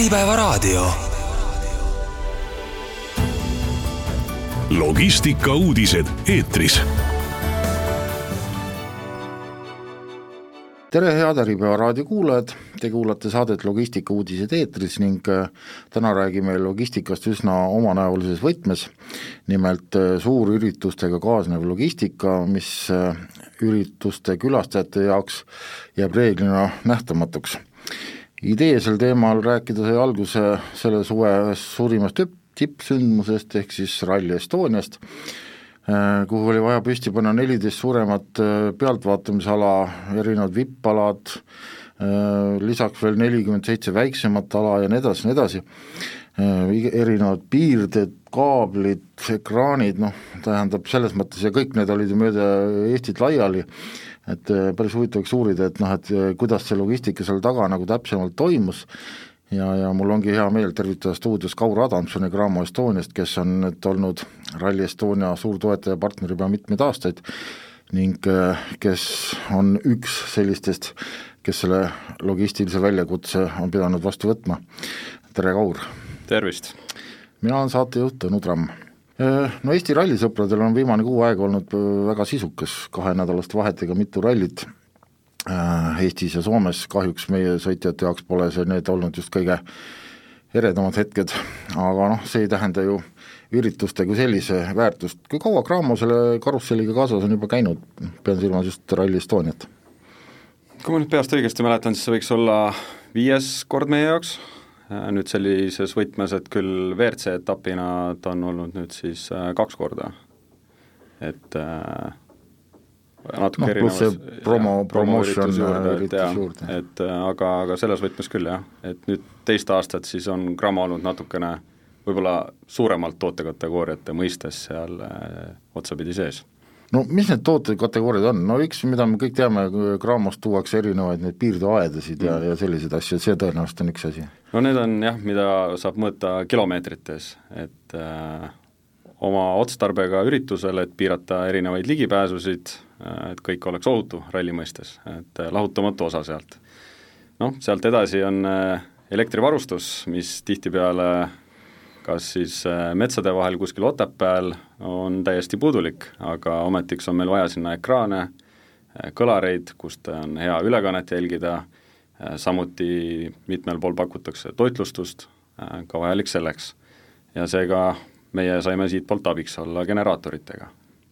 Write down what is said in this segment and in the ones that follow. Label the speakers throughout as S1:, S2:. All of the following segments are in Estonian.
S1: Äripäevaraadio.
S2: logistikauudised eetris
S3: tere, head Äripäeva raadio kuulajad, te kuulate saadet Logistika uudised eetris ning äh, täna räägime logistikast üsna omanäolises võtmes, nimelt äh, suurüritustega kaasnev logistika, mis äh, ürituste külastajate jaoks jääb reeglina nähtamatuks. Idee sel teemal rääkida sai alguse selle suve ühest suurimast tipp, tippsündmusest ehk siis Rally Estoniast, Äh, kuhu oli vaja püsti panna neliteist suuremat äh, pealtvaatamisala, erinevad vipp-alad, äh, lisaks veel nelikümmend seitse väiksemat ala ja nii edasi, nii edasi, erinevad piirded, kaablid, ekraanid, noh, tähendab selles mõttes ja kõik need olid ju mööda Eestit laiali, et päris huvitav oleks uurida, et noh, et kuidas see logistika seal taga nagu täpsemalt toimus ja, ja mul ongi hea meel tervitada stuudios Kaur Adamsoni Graamo Estoniast, kes on nüüd olnud Rally Estonia suurtoetaja partner juba mitmeid aastaid ning äh, kes on üks sellistest, kes selle logistilise väljakutse on pidanud vastu võtma. tere, Kaur!
S4: tervist!
S3: mina olen saatejuht Tõnu Tramm. Äh, no Eesti rallisõpradel on viimane kuu aega olnud äh, väga sisukas, kahenädalaste vahetega mitu rallit Äh, Eestis ja Soomes, kahjuks meie sõitjate jaoks pole see, need olnud just kõige eredamad hetked, aga noh, see ei tähenda ju ürituste kui sellise väärtust, kui kaua Cramo selle karusselliga kaasas on juba käinud, pean silmas just Rally Estoniat?
S4: kui ma nüüd peast õigesti mäletan, siis see võiks olla viies kord meie jaoks, nüüd sellises võtmes, et küll WRC etapina ta on olnud nüüd siis äh, kaks korda, et äh, natuke
S3: no,
S4: erinevas
S3: see promo, promotion
S4: juurde, et äh, aga, aga selles võtmes küll jah, et nüüd teist aastat siis on Gramo olnud natukene võib-olla suuremalt tootekategooriate mõistes seal äh, otsapidi sees
S3: no mis need tootekategooriad on, no üks, mida me kõik teame, Gramost tuuakse erinevaid neid piirdeaedasid ja, ja selliseid asju, see tõenäoliselt on üks asi.
S4: no need on jah, mida saab mõõta kilomeetrites, et äh, oma otstarbega üritusel, et piirata erinevaid ligipääsusid, et kõik oleks ohutu ralli mõistes, et lahutamatu osa sealt. noh, sealt edasi on äh, elektrivarustus, mis tihtipeale kas siis äh, metsade vahel kuskil Otepääl on täiesti puudulik, aga ometiks on meil vaja sinna ekraane, äh, kõlareid, kust on hea ülekannet jälgida, samuti mitmel pool pakutakse toitlustust, ka vajalik selleks. ja seega meie saime siitpoolt abiks olla generaatoritega.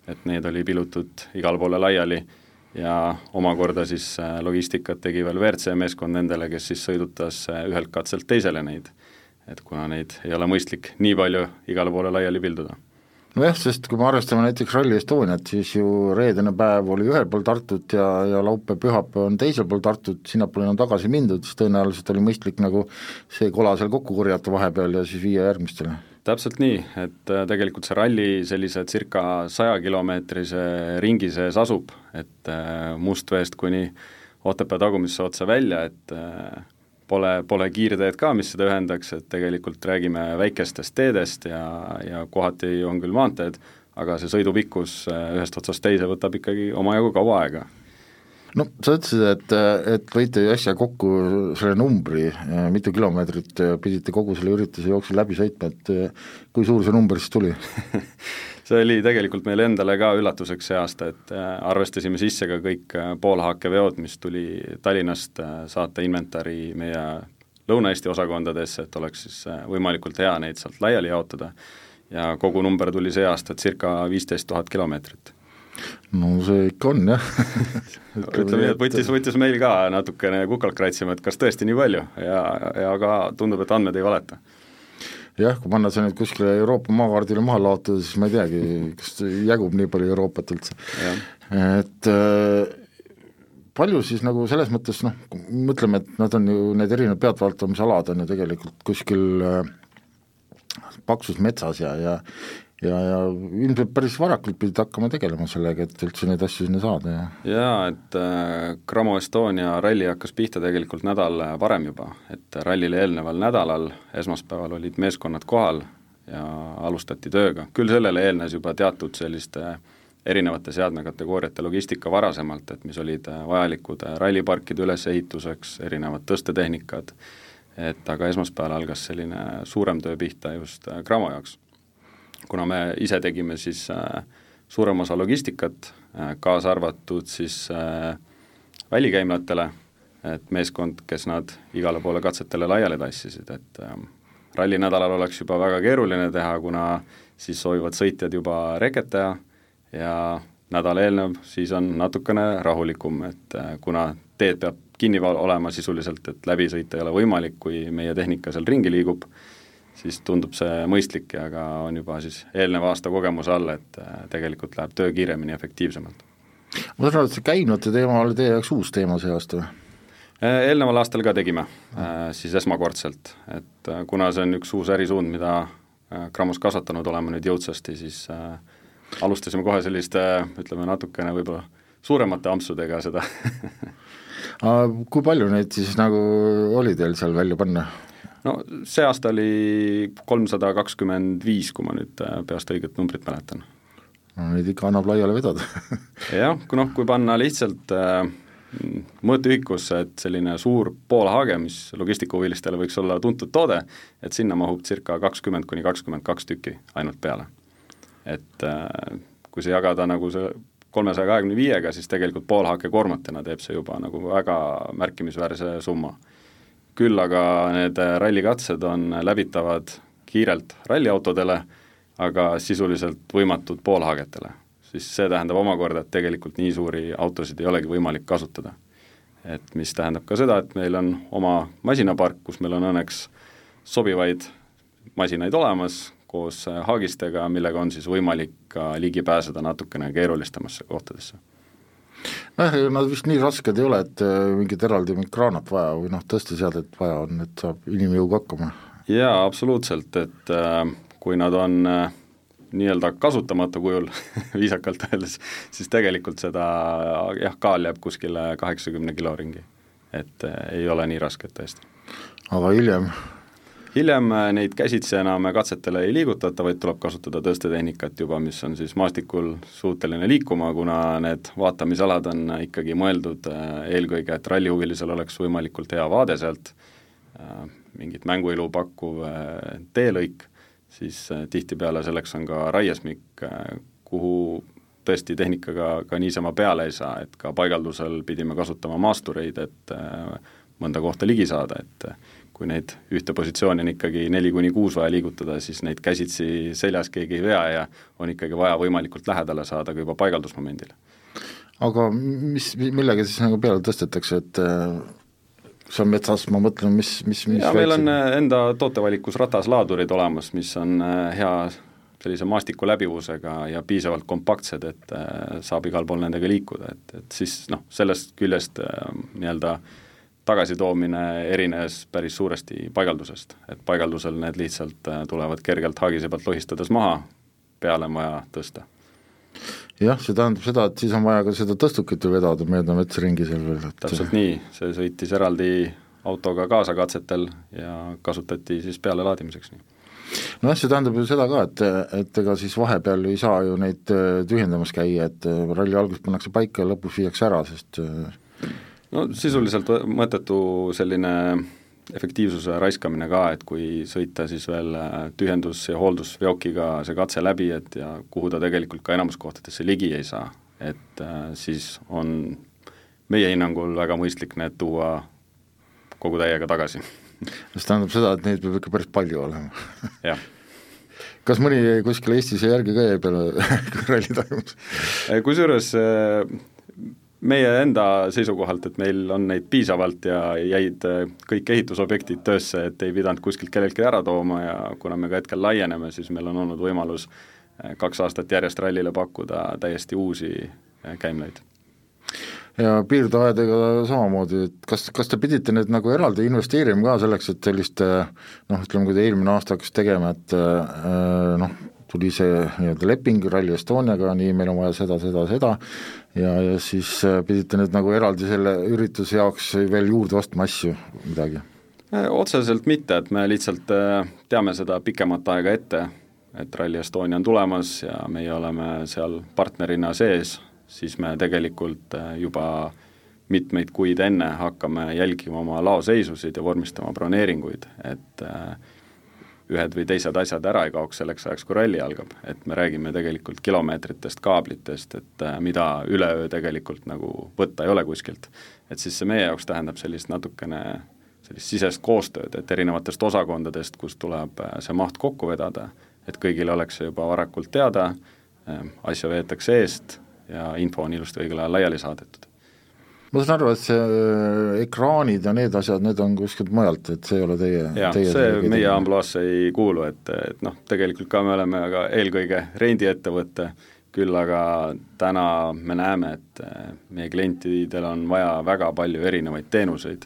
S4: et need oli pilutud igale poole laiali ja omakorda siis äh, logistikat tegi veel WRC meeskond nendele, kes siis sõidutas äh, ühelt katselt teisele neid. Et kuna neid ei ole mõistlik nii palju igale poole laiali pilduda.
S3: Nojah, sest kui me arvestame näiteks Rally Estoniat, siis ju reedene päev oli ühel pool Tartut ja, ja laupäev-pühapäev on teisel pool Tartut, sinnapoole on tagasi mindud, siis tõenäoliselt oli mõistlik nagu see kola seal kokku korjata vahepeal ja siis viia järgmistele.
S4: Täpselt nii, et äh, tegelikult see ralli sellise circa sajakilomeetrise ringi sees asub, et äh, Mustveest kuni Otepää tagumisse otsa välja, et äh, pole, pole kiirteed ka, mis seda ühendaks, et tegelikult räägime väikestest teedest ja, ja kohati on küll maanteed, aga see sõidupikkus ühest otsast teise võtab ikkagi omajagu kaua aega.
S3: No sa ütlesid, et, et lõite äsja kokku selle numbri, mitu kilomeetrit pidite kogu selle ürituse jooksul läbi sõitma, et kui suur see number siis tuli
S4: see oli tegelikult meile endale ka üllatuseks see aasta, et äh, arvestasime sisse ka kõik äh, poolhaakeveod, mis tuli Tallinnast äh, saata inventari meie Lõuna-Eesti osakondadesse, et oleks siis võimalikult hea neid sealt laiali jaotada. Ja kogu number tuli see aasta circa viisteist tuhat kilomeetrit.
S3: No see ikka on jah.
S4: Ütleme nii, et võttis, võttis meil ka natukene kukalt kratsima, et kas tõesti nii palju. Ja, ja ka tundub, et andmed ei valeta.
S3: Jah, kui panna see nüüd kuskile Euroopa maakaardile maha laotada, siis ma ei teagi, kas jagub nii palju Euroopat üldse. et äh, palju siis nagu selles mõttes noh, mõtleme, et nad on ju, need erinevad pealtvaatamisalad on ju tegelikult kuskil äh, paksus metsas ja, ja ja, ja ilmselt päris varakult pidid hakkama tegelema sellega, et üldse neid asju sinna saada ja
S4: jaa, et äh, Cramo Estonia ralli hakkas pihta tegelikult nädal varem juba, et rallile eelneval nädalal, esmaspäeval olid meeskonnad kohal ja alustati tööga, küll sellele eelnes juba teatud selliste erinevate seadmekategooriate logistika varasemalt, et mis olid vajalikud ralliparkide ülesehituseks, erinevad tõstetehnikad. Et aga esmaspäeval algas selline suurem töö pihta just Cramo jaoks. Kuna me ise tegime siis suurem osa logistikat, kaasa arvatud siis välikäimlatele, et meeskond, kes nad igale poole katsetele laiali tassisid, et rallinädalal oleks juba väga keeruline teha, kuna siis soovivad sõitjad juba reket teha ja nädal eelnev siis on natukene rahulikum, et äh, kuna teed peab kinni olema sisuliselt, et läbi sõita ei ole võimalik, kui meie tehnika seal ringi liigub, siis tundub see mõistlik ja ka on juba siis eelneva aasta kogemuse all, et äh, tegelikult läheb töö kiiremini, efektiivsemalt.
S3: ma saan aru, et see käinute teema oli teie jaoks uus teema see aasta või?
S4: Äh, eelneval aastal ka tegime, siis esmakordselt, et kuna see on üks uus ärisuund, mida Grammos kasvatanud oleme nüüd jõudsasti, siis äh, alustasime kohe selliste ütleme natukene võib-olla suuremate ampsudega seda
S3: kui palju neid siis nagu oli teil seal välja panna?
S4: No see aasta oli kolmsada kakskümmend viis, kui ma nüüd äh, peast õiget numbrit mäletan.
S3: no neid ikka annab laiali vedada
S4: jah, kui noh, kui panna lihtsalt äh, mõõteühikusse, et selline suur poolhaage, mis logistikahuvilistele võiks olla tuntud toode, et sinna mahub circa kakskümmend kuni kakskümmend kaks tükki ainult peale et äh, kui see jagada nagu see kolmesaja kahekümne viiega, siis tegelikult poolhaakekoormatena teeb see juba nagu väga märkimisväärse summa. Küll aga need rallikatsed on läbitavad kiirelt ralliautodele, aga sisuliselt võimatud poolhaagetele. siis see tähendab omakorda, et tegelikult nii suuri autosid ei olegi võimalik kasutada. et mis tähendab ka seda, et meil on oma masinapark, kus meil on õnneks sobivaid masinaid olemas, koos äh, haagistega, millega on siis võimalik ka ligi pääseda natukene keerulistemasse kohtadesse
S3: nojah, nad vist nii rasked ei ole, et äh, mingit eraldi mingit kraanat vaja või noh, tõsteseadet vaja on, et saab inimjõuga hakkama?
S4: jaa, absoluutselt, et äh, kui nad on äh, nii-öelda kasutamata kujul viisakalt öeldes, siis tegelikult seda jah, kaal jääb kuskile kaheksakümne kilo ringi. et ei ole nii rasked tõesti.
S3: aga hiljem
S4: hiljem äh, neid käsitsi enam katsetele ei liigutata, vaid tuleb kasutada tõstetehnikat juba, mis on siis maastikul suuteline liikuma, kuna need vaatamisalad on ikkagi mõeldud äh, eelkõige, et rallihuvilisel oleks võimalikult hea vaade sealt, äh, mingit mänguilu pakkuv teelõik, siis tihtipeale selleks on ka raiesmik, kuhu tõesti tehnikaga ka niisama peale ei saa, et ka paigaldusel pidime kasutama maastureid, et mõnda kohta ligi saada, et kui neid ühte positsiooni on ikkagi neli kuni kuus vaja liigutada, siis neid käsitsi seljas keegi ei vea ja on ikkagi vaja võimalikult lähedale saada ka juba paigaldusmomendil.
S3: aga mis, millega siis nagu peale tõstetakse, et äh, see on metsas, ma mõtlen, mis, mis, mis
S4: jaa, meil on äh, enda tootevalikus rataslaadurid olemas, mis on äh, hea sellise maastiku läbivusega ja piisavalt kompaktsed, et saab igal pool nendega liikuda, et, et siis noh, sellest küljest nii-öelda äh, tagasitoomine erines päris suuresti paigaldusest, et paigaldusel need lihtsalt äh, tulevad kergelt haagise pealt lohistades maha, peale on vaja tõsta.
S3: jah, see tähendab seda, et siis on vaja ka seda tõstukit ju vedada mööda metsa ringi seal veel, et
S4: täpselt nii, see sõitis eraldi autoga kaasa katsetel ja kasutati siis pealelaadimiseks
S3: nojah, see tähendab ju seda ka, et, et ega siis vahepeal ei saa ju neid äh, tühjendamas käia, et äh, ralli alguses pannakse paika ja lõpus viiakse ära, sest
S4: no sisuliselt mõttetu selline efektiivsuse raiskamine ka, et kui sõita siis veel äh, tühjendus- ja hooldusveokiga see katse läbi, et ja kuhu ta tegelikult ka enamus kohtadesse ligi ei saa, et äh, siis on meie hinnangul väga mõistlik need tuua kogu täiega tagasi.
S3: see tähendab seda, et neid peab ikka päris palju olema
S4: jah
S3: kas mõni kuskil Eestis järgi ka jäi peale, ralli toimus?
S4: kusjuures äh, meie enda seisukohalt, et meil on neid piisavalt ja jäid äh, kõik ehitusobjektid töösse, et ei pidanud kuskilt kelleltki ära tooma ja kuna me ka hetkel laieneme, siis meil on olnud võimalus äh, kaks aastat järjest rallile pakkuda täiesti uusi äh, käimlaid.
S3: ja piirdeaedadega samamoodi, et kas, kas te pidite nüüd nagu eraldi investeerima ka selleks, et sellist noh, ütleme, kui te eelmine aasta hakkas tegema, et noh, tuli see nii-öelda leping Rally Estoniaga, nii, meil on vaja seda, seda, seda, ja, ja siis äh, pidite nüüd nagu eraldi selle ürituse jaoks veel juurde ostma asju, midagi?
S4: Äh, otseselt mitte, et me lihtsalt äh, teame seda pikemat aega ette, et Rally Estonia on tulemas ja meie oleme seal partnerina sees, siis me tegelikult juba mitmeid kuid enne hakkame jälgima oma laoseisusid ja vormistama broneeringuid, et äh, ühed või teised asjad ära ei kaoks selleks ajaks, kui ralli algab, et me räägime tegelikult kilomeetritest, kaablitest, et äh, mida üleöö tegelikult nagu võtta ei ole kuskilt. et siis see meie jaoks tähendab sellist natukene sellist sisest koostööd, et erinevatest osakondadest, kus tuleb äh, see maht kokku vedada, et kõigile oleks see juba varakult teada, äh, asja veetakse eest ja info on ilusti õigel ajal laiali saadetud
S3: ma saan aru, et see äh, ekraanid ja need asjad, need on kuskilt mujalt, et see ei ole teie
S4: jah, see meie ampluaasse ei kuulu, et, et noh, tegelikult ka me oleme aga eelkõige rendiettevõte, küll aga täna me näeme, et äh, meie klientidel on vaja väga palju erinevaid teenuseid,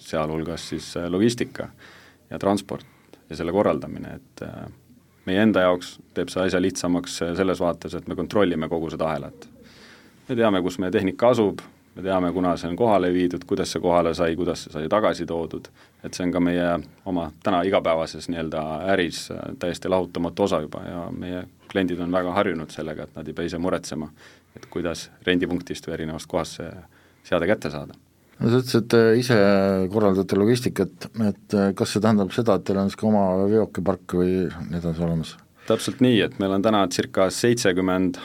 S4: sealhulgas siis äh, logistika ja transport ja selle korraldamine, et meie enda jaoks teeb see asja lihtsamaks selles vaates, et me kontrollime kogu seda ahelat. me teame, kus meie tehnika asub, me teame, kuna see on kohale viidud, kuidas see kohale sai, kuidas see sai tagasi toodud, et see on ka meie oma täna igapäevases nii-öelda äris äh, täiesti lahutamatu osa juba ja meie kliendid on väga harjunud sellega, et nad ei pea ise muretsema, et kuidas rendipunktist või erinevast kohast see seade kätte saada
S3: no sa ütlesid, et ise korraldate logistikat, et äh, kas see tähendab seda, et teil on niisugune oma veokipark või nii edasi olemas?
S4: täpselt nii, et meil on täna circa seitsekümmend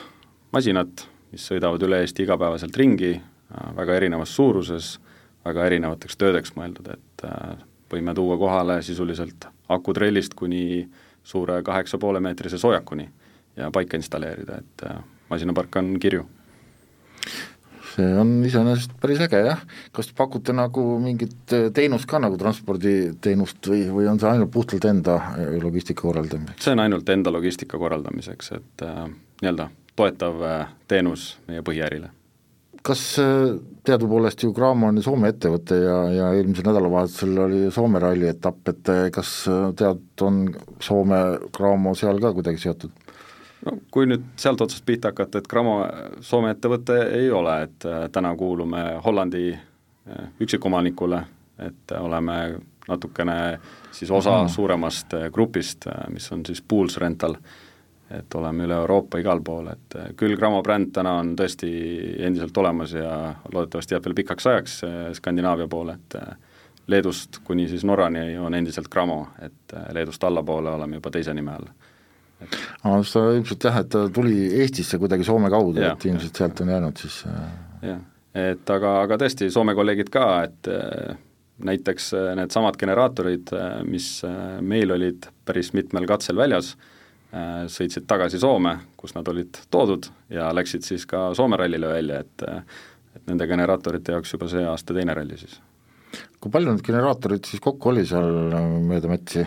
S4: masinat, mis sõidavad üle Eesti igapäevaselt ringi, Äh, väga erinevas suuruses, väga erinevateks töödeks mõeldud, et äh, võime tuua kohale sisuliselt akutrellist kuni suure kaheksa poole meetrise soojakuni ja paika installeerida, et äh, masinapark on kirju.
S3: see on iseenesest päris äge jah, kas te pakute nagu mingit teenust ka nagu transporditeenust või, või on see ainult puhtalt enda logistika korraldamiseks?
S4: see on ainult enda logistika korraldamiseks, et äh, nii-öelda toetav teenus meie põhiärile
S3: kas äh, teadupoolest ju Graamo on Soome ettevõte ja, ja eelmisel nädalavahetusel oli Soome ralli etapp, et äh, kas äh, tead, on Soome Graamo seal ka kuidagi seotud?
S4: no kui nüüd sealt otsast pihta hakata, et Gramo Soome ettevõte ei ole, et täna kuulume Hollandi üksikomanikule, et oleme natukene siis osa mm. suuremast grupist, mis on siis Pools Rental et oleme üle Euroopa igal pool, et eh, küll Gramo bränd täna on tõesti endiselt olemas ja loodetavasti jääb veel pikaks ajaks eh, Skandinaavia poole, et eh, Leedust kuni siis Norrani on endiselt Gramo, et Leedust allapoole oleme juba teise nime all.
S3: aa, sa ilmselt jah, et ta tuli Eestisse kuidagi Soome kaudu, et ilmselt sealt on jäänud siis
S4: jah, et aga, aga tõesti, Soome kolleegid ka, et näiteks needsamad generaatorid, mis meil olid päris mitmel katsel väljas, sõitsid tagasi Soome, kus nad olid toodud ja läksid siis ka Soome rallile välja, et et nende generaatorite jaoks juba see aasta teine ralli siis.
S3: kui palju neid generaatoreid siis kokku oli seal mööda metsi?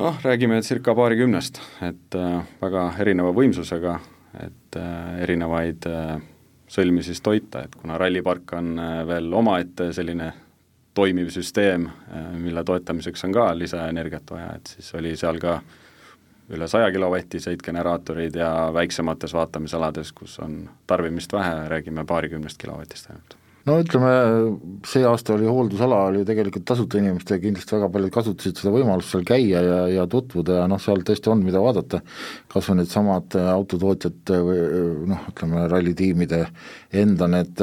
S4: noh, räägime circa paarikümnest, et äh, väga erineva võimsusega, et äh, erinevaid äh, sõlmi siis toita, et kuna rallipark on äh, veel omaette selline toimiv süsteem, äh, mille toetamiseks on ka lisaenergiat vaja, et siis oli seal ka äh, üle saja kilovatiseid generaatoreid ja väiksemates vaatamisalades, kus on tarbimist vähe, räägime paarikümnest kilovatist ainult.
S3: No ütleme, see aasta oli hooldusala, oli tegelikult tasuta inimestele, kindlasti väga paljud kasutasid seda võimalust seal käia ja, ja tutvuda ja noh, seal tõesti on, mida vaadata, kas või needsamad autotootjate või noh, ütleme rallitiimide enda need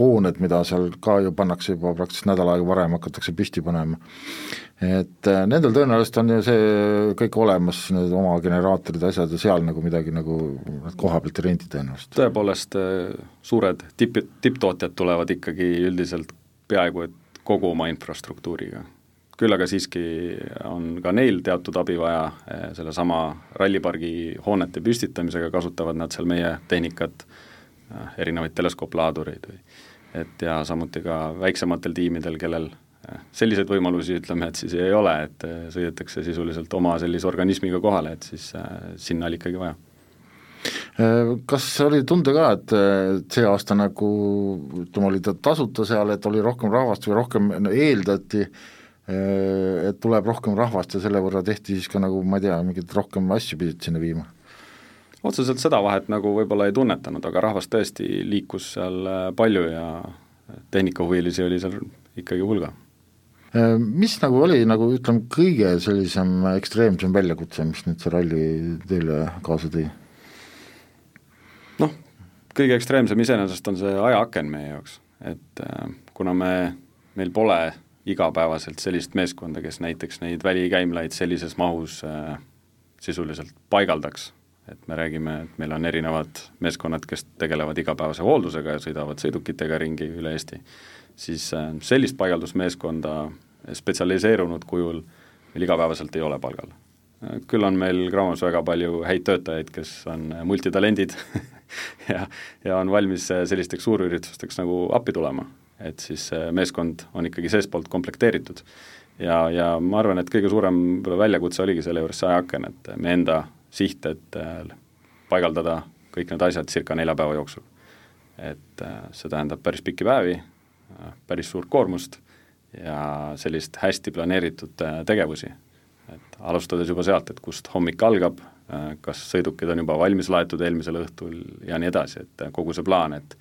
S3: hooned, mida seal ka ju pannakse juba praktiliselt nädal aega varem, hakatakse püsti panema et äh, nendel tõenäoliselt on ju see kõik olemas, need oma generaatorid, asjad ja seal nagu midagi nagu koha pealt ei rendi tõenäoliselt.
S4: tõepoolest, äh, suured tipp, tipptootjad tulevad ikkagi üldiselt peaaegu et kogu oma infrastruktuuriga. küll aga siiski on ka neil teatud abi vaja, äh, sellesama rallipargi hoonete püstitamisega kasutavad nad seal meie tehnikat, erinevaid teleskooplaadureid või et ja samuti ka väiksematel tiimidel, kellel selliseid võimalusi, ütleme, et siis ei ole, et äh, sõidetakse sisuliselt oma sellise organismiga kohale, et siis äh, sinna oli ikkagi vaja.
S3: Äh, kas oli tunda ka, et see aasta nagu ütleme, oli ta tasuta seal, et oli rohkem rahvast või rohkem eeldati, et tuleb rohkem rahvast ja selle võrra tehti siis ka nagu ma ei tea, mingeid rohkem asju pidid sinna viima?
S4: otseselt seda vahet nagu võib-olla ei tunnetanud, aga rahvast tõesti liikus seal palju ja tehnikahuvilisi oli seal ikkagi hulga
S3: mis nagu oli nagu ütleme, kõige sellisem ekstreemsem väljakutse, mis nüüd see ralli teile kaasa tõi?
S4: noh, kõige ekstreemsem iseenesest on see ajaaken meie jaoks, et kuna me, meil pole igapäevaselt sellist meeskonda, kes näiteks neid välikäimlaid sellises mahus äh, sisuliselt paigaldaks, et me räägime, et meil on erinevad meeskonnad, kes tegelevad igapäevase hooldusega ja sõidavad sõidukitega ringi üle Eesti, siis äh, sellist paigaldusmeeskonda spetsialiseerunud kujul meil igapäevaselt ei ole palgal. küll on meil Graamos väga palju häid töötajaid, kes on multitalendid ja, ja on valmis sellisteks suurüritusteks nagu appi tulema et siis meeskond on ikkagi seestpoolt komplekteeritud. ja, ja ma arvan, et kõige suurem võib-olla väljakutse oligi selle juures see ajaaken, et meie enda siht, et äh, paigaldada kõik need asjad circa nelja päeva jooksul. et äh, see tähendab päris pikki päevi, äh, päris suurt koormust ja sellist hästi planeeritud tegevusi. et alustades juba sealt, et kust hommik algab, kas sõidukid on juba valmis laetud eelmisel õhtul ja nii edasi, et kogu see plaan, et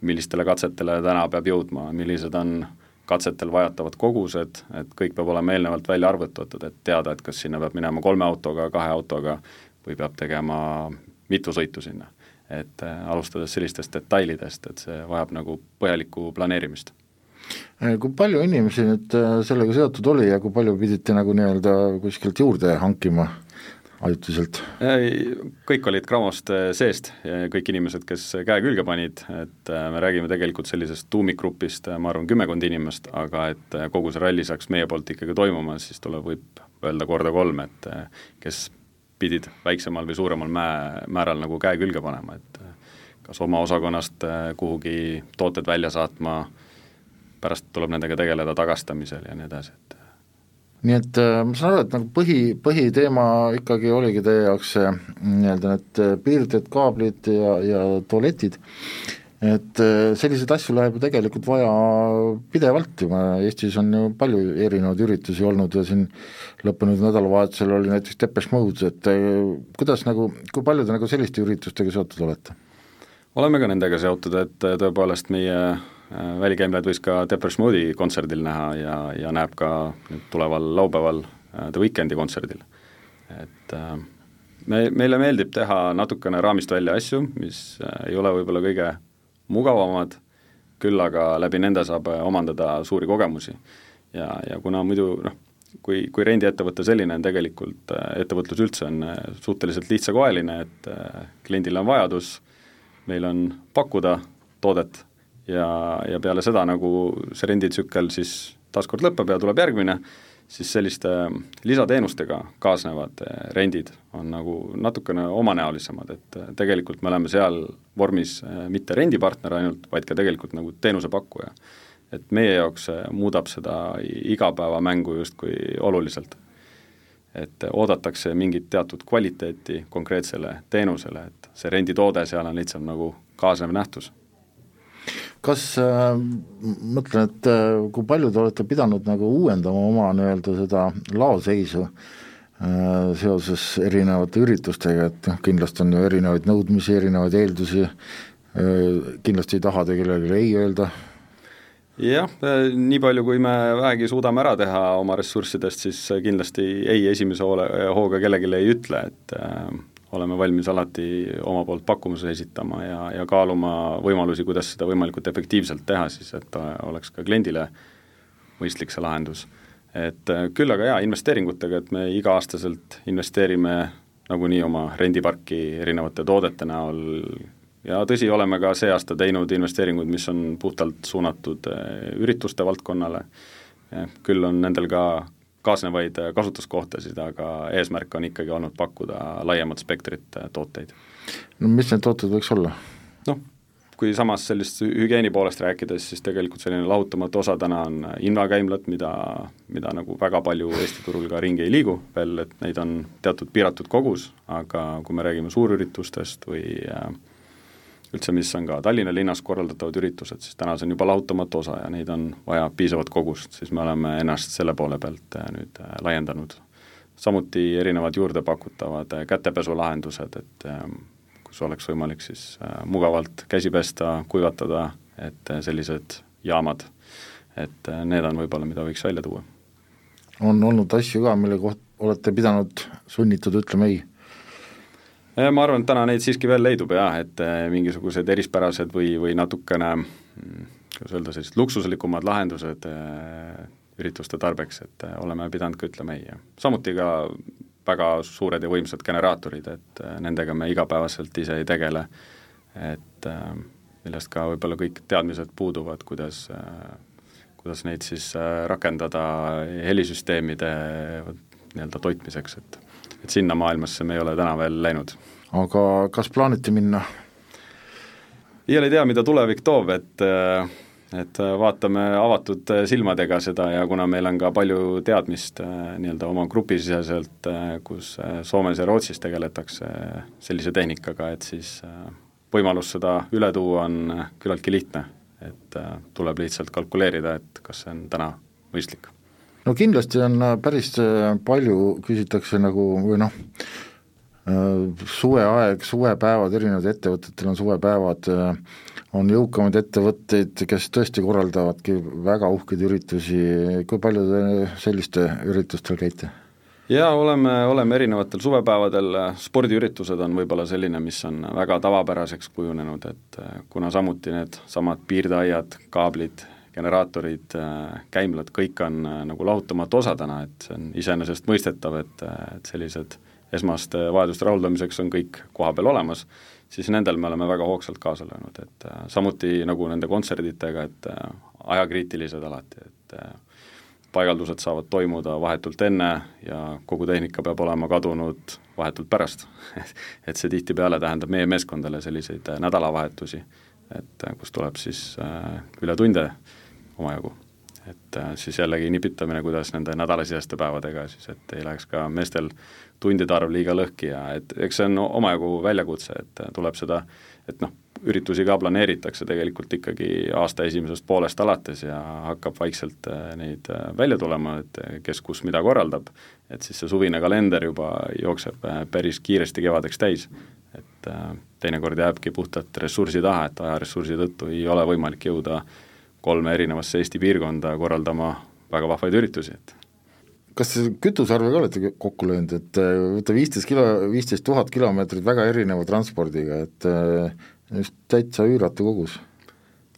S4: millistele katsetele täna peab jõudma, millised on katsetel vajatavad kogused, et kõik peab olema eelnevalt välja arvutatud, et teada, et kas sinna peab minema kolme autoga, kahe autoga või peab tegema mitu sõitu sinna. Et äh, alustades sellistest detailidest, et see vajab nagu põhjalikku planeerimist
S3: äh, kui palju inimesi nüüd äh, sellega seotud oli ja kui palju pidite nagu nii-öelda kuskilt juurde hankima? ajutiselt?
S4: kõik olid Gramost seest, kõik inimesed, kes käe külge panid, et me räägime tegelikult sellisest tuumikgrupist, ma arvan, kümmekond inimest, aga et kogu see ralli saaks meie poolt ikkagi toimuma, siis tuleb, võib öelda korda kolm, et kes pidid väiksemal või suuremal mäe, määral nagu käe külge panema, et kas oma osakonnast kuhugi tooted välja saatma, pärast tuleb nendega tegeleda tagastamisel ja nii edasi, et
S3: nii et ma saan aru, et nagu põhi, põhiteema ikkagi oligi teie jaoks see nii-öelda need piirded, kaablid ja, ja tualetid, et äh, selliseid asju läheb ju tegelikult vaja pidevalt ju, Eestis on ju palju erinevaid üritusi olnud ja siin lõppenud nädalavahetusel oli näiteks Depeche Mode, et kuidas nagu, kui palju te nagu selliste üritustega seotud olete?
S4: oleme ka nendega seotud, et tõepoolest meie Äh, välikäimlaid võis ka Depeche Mode'i kontserdil näha ja, ja näeb ka nüüd tuleval laupäeval äh, The Weekndi kontserdil. et äh, me, meile meeldib teha natukene raamist välja asju, mis ei ole võib-olla kõige mugavamad, küll aga läbi nende saab omandada suuri kogemusi. ja, ja kuna muidu noh, kui, kui rendiettevõte selline on tegelikult, ettevõtlus üldse on suhteliselt lihtsakoeline, et kliendil on vajadus, meil on pakkuda toodet ja, ja peale seda nagu see renditsükkel siis taaskord lõpeb ja tuleb järgmine, siis selliste lisateenustega kaasnevad eh, rendid on nagu natukene omanäolisemad, et eh, tegelikult me oleme seal vormis mitte rendipartner ainult, vaid ka tegelikult nagu teenusepakkuja. et meie jaoks muudab seda igapäevamängu justkui oluliselt. et oodatakse mingit teatud kvaliteeti konkreetsele teenusele, et see renditoode seal on lihtsalt nagu kaasnev nähtus
S3: kas äh,, mõtlen, et äh, kui palju te olete pidanud nagu uuendama oma nii-öelda seda laoseisu äh, seoses erinevate üritustega, et noh, kindlasti on ju erinevaid nõudmisi, erinevaid eeldusi äh,, kindlasti ei taha te kellelegi ei öelda?
S4: Jah, äh, nii palju, kui me vähegi suudame ära teha oma ressurssidest, siis kindlasti ei esimese hoole, hooga kellelegi ei ütle, et äh, oleme valmis alati oma poolt pakkumuse esitama ja, ja kaaluma võimalusi, kuidas seda võimalikult efektiivselt teha siis, et oleks ka kliendile mõistlik see lahendus. et äh, küll aga jaa, investeeringutega, et me iga-aastaselt investeerime nagunii oma rendiparki erinevate toodete näol ja tõsi, oleme ka see aasta teinud investeeringuid, mis on puhtalt suunatud äh, ürituste valdkonnale, küll on nendel ka kaasnevaid äh, kasutuskohtasid, aga eesmärk on ikkagi olnud pakkuda laiemat spektrit äh, tooteid.
S3: no mis need tooted võiks olla?
S4: noh, kui samas sellist hügieeni poolest rääkides, siis tegelikult selline lahutamatu osa täna on invakäimlad, mida, mida nagu väga palju Eesti turul ka ringi ei liigu veel, et neid on teatud piiratud kogus, aga kui me räägime suurüritustest või äh, üldse, mis on ka Tallinna linnas korraldatavad üritused, siis täna see on juba lahutamatu osa ja neid on vaja piisavat kogust, siis me oleme ennast selle poole pealt äh, nüüd äh, laiendanud. samuti erinevad juurdepakutavad äh, kätepesulahendused, et kus oleks võimalik siis mugavalt käsi pesta, kuivatada, et sellised jaamad, et need on võib-olla, mida võiks välja tuua.
S3: on olnud asju ka, mille kohta olete pidanud sunnitud ütlema ei?
S4: Ma arvan, et täna neid siiski veel leidub jah, et eh, mingisugused erispärased või, või natukene mm, kuidas öelda, sellised luksuslikumad lahendused ürituste tarbeks, et oleme pidanud ka ütlema ei ja samuti ka väga suured ja võimsad generaatorid, et nendega me igapäevaselt ise ei tegele, et millest ka võib-olla kõik teadmised puuduvad, kuidas kuidas neid siis rakendada helisüsteemide nii-öelda toitmiseks, et et sinna maailmasse me ei ole täna veel läinud.
S3: aga kas plaanite minna?
S4: iial ei tea, mida tulevik toob, et et vaatame avatud silmadega seda ja kuna meil on ka palju teadmist nii-öelda oma grupisiseselt, kus Soomes ja Rootsis tegeletakse sellise tehnikaga, et siis võimalus seda üle tuua on küllaltki lihtne. et tuleb lihtsalt kalkuleerida, et kas see on täna mõistlik
S3: no kindlasti on äh, päris äh, palju, küsitakse nagu või noh, äh, suveaeg, suvepäevad, erinevad ettevõtetel on suvepäevad, on jõukamaid ettevõtteid, kes tõesti korraldavadki väga uhkeid üritusi, kui palju te selliste üritustel käite?
S4: jaa, oleme, oleme erinevatel suvepäevadel, spordiüritused on võib-olla selline, mis on väga tavapäraseks kujunenud, et kuna samuti needsamad piirdeaiad, kaablid, generaatorid, äh, käimlad, kõik on äh, nagu lahutamatu osa täna, et see on iseenesestmõistetav, et, äh, et sellised esmaste vajaduste rahuldamiseks on kõik kohapeal olemas, siis nendel me oleme väga hoogsalt kaasa löönud, et samuti nagu nende kontserditega, et ajakriitilised alati, et paigaldused saavad toimuda vahetult enne ja kogu tehnika peab olema kadunud vahetult pärast. Et see tihtipeale tähendab meie meeskondadele selliseid nädalavahetusi, et kus tuleb siis üle tunde omajagu. et äh, siis jällegi nipitamine, kuidas nende nädalasiseste päevadega siis, et ei läheks ka meestel tundide arv liiga lõhki ja et eks see on omajagu väljakutse, et äh, tuleb seda, et noh, üritusi ka planeeritakse tegelikult ikkagi aasta esimesest poolest alates ja hakkab vaikselt äh, neid välja tulema, et kes kus mida korraldab, et siis see suvine kalender juba jookseb päris kiiresti kevadeks täis. et teinekord jääbki puhtalt ressursi taha, et ajaressursi tõttu ei ole võimalik jõuda äh, kolme erinevasse Eesti piirkonda korraldama väga vahvaid üritusi, et
S3: kas kütusearvega olete kokku löönud, et äh, võtta viisteist kilo, viisteist tuhat kilomeetrit väga erineva transpordiga, et äh, just täitsa üüratu kogus?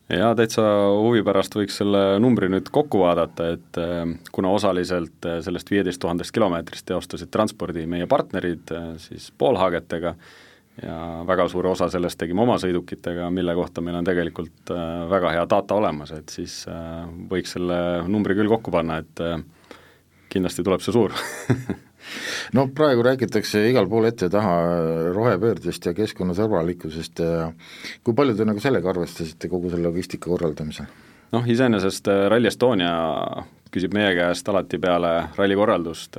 S4: jaa, täitsa huvi pärast võiks selle numbri nüüd kokku vaadata, et äh, kuna osaliselt sellest viieteist tuhandest kilomeetrist teostasid transpordi meie partnerid siis poolhaagetega, ja väga suure osa sellest tegime oma sõidukitega, mille kohta meil on tegelikult äh, väga hea data olemas, et siis äh, võiks selle numbri küll kokku panna, et äh, kindlasti tuleb see suur
S3: no praegu räägitakse igal pool ette ja taha rohepöördest ja keskkonnasõbralikkusest ja kui palju te nagu sellega arvestasite kogu selle logistika korraldamisel?
S4: noh, iseenesest Rally Estonia küsib meie käest alati peale ralli korraldust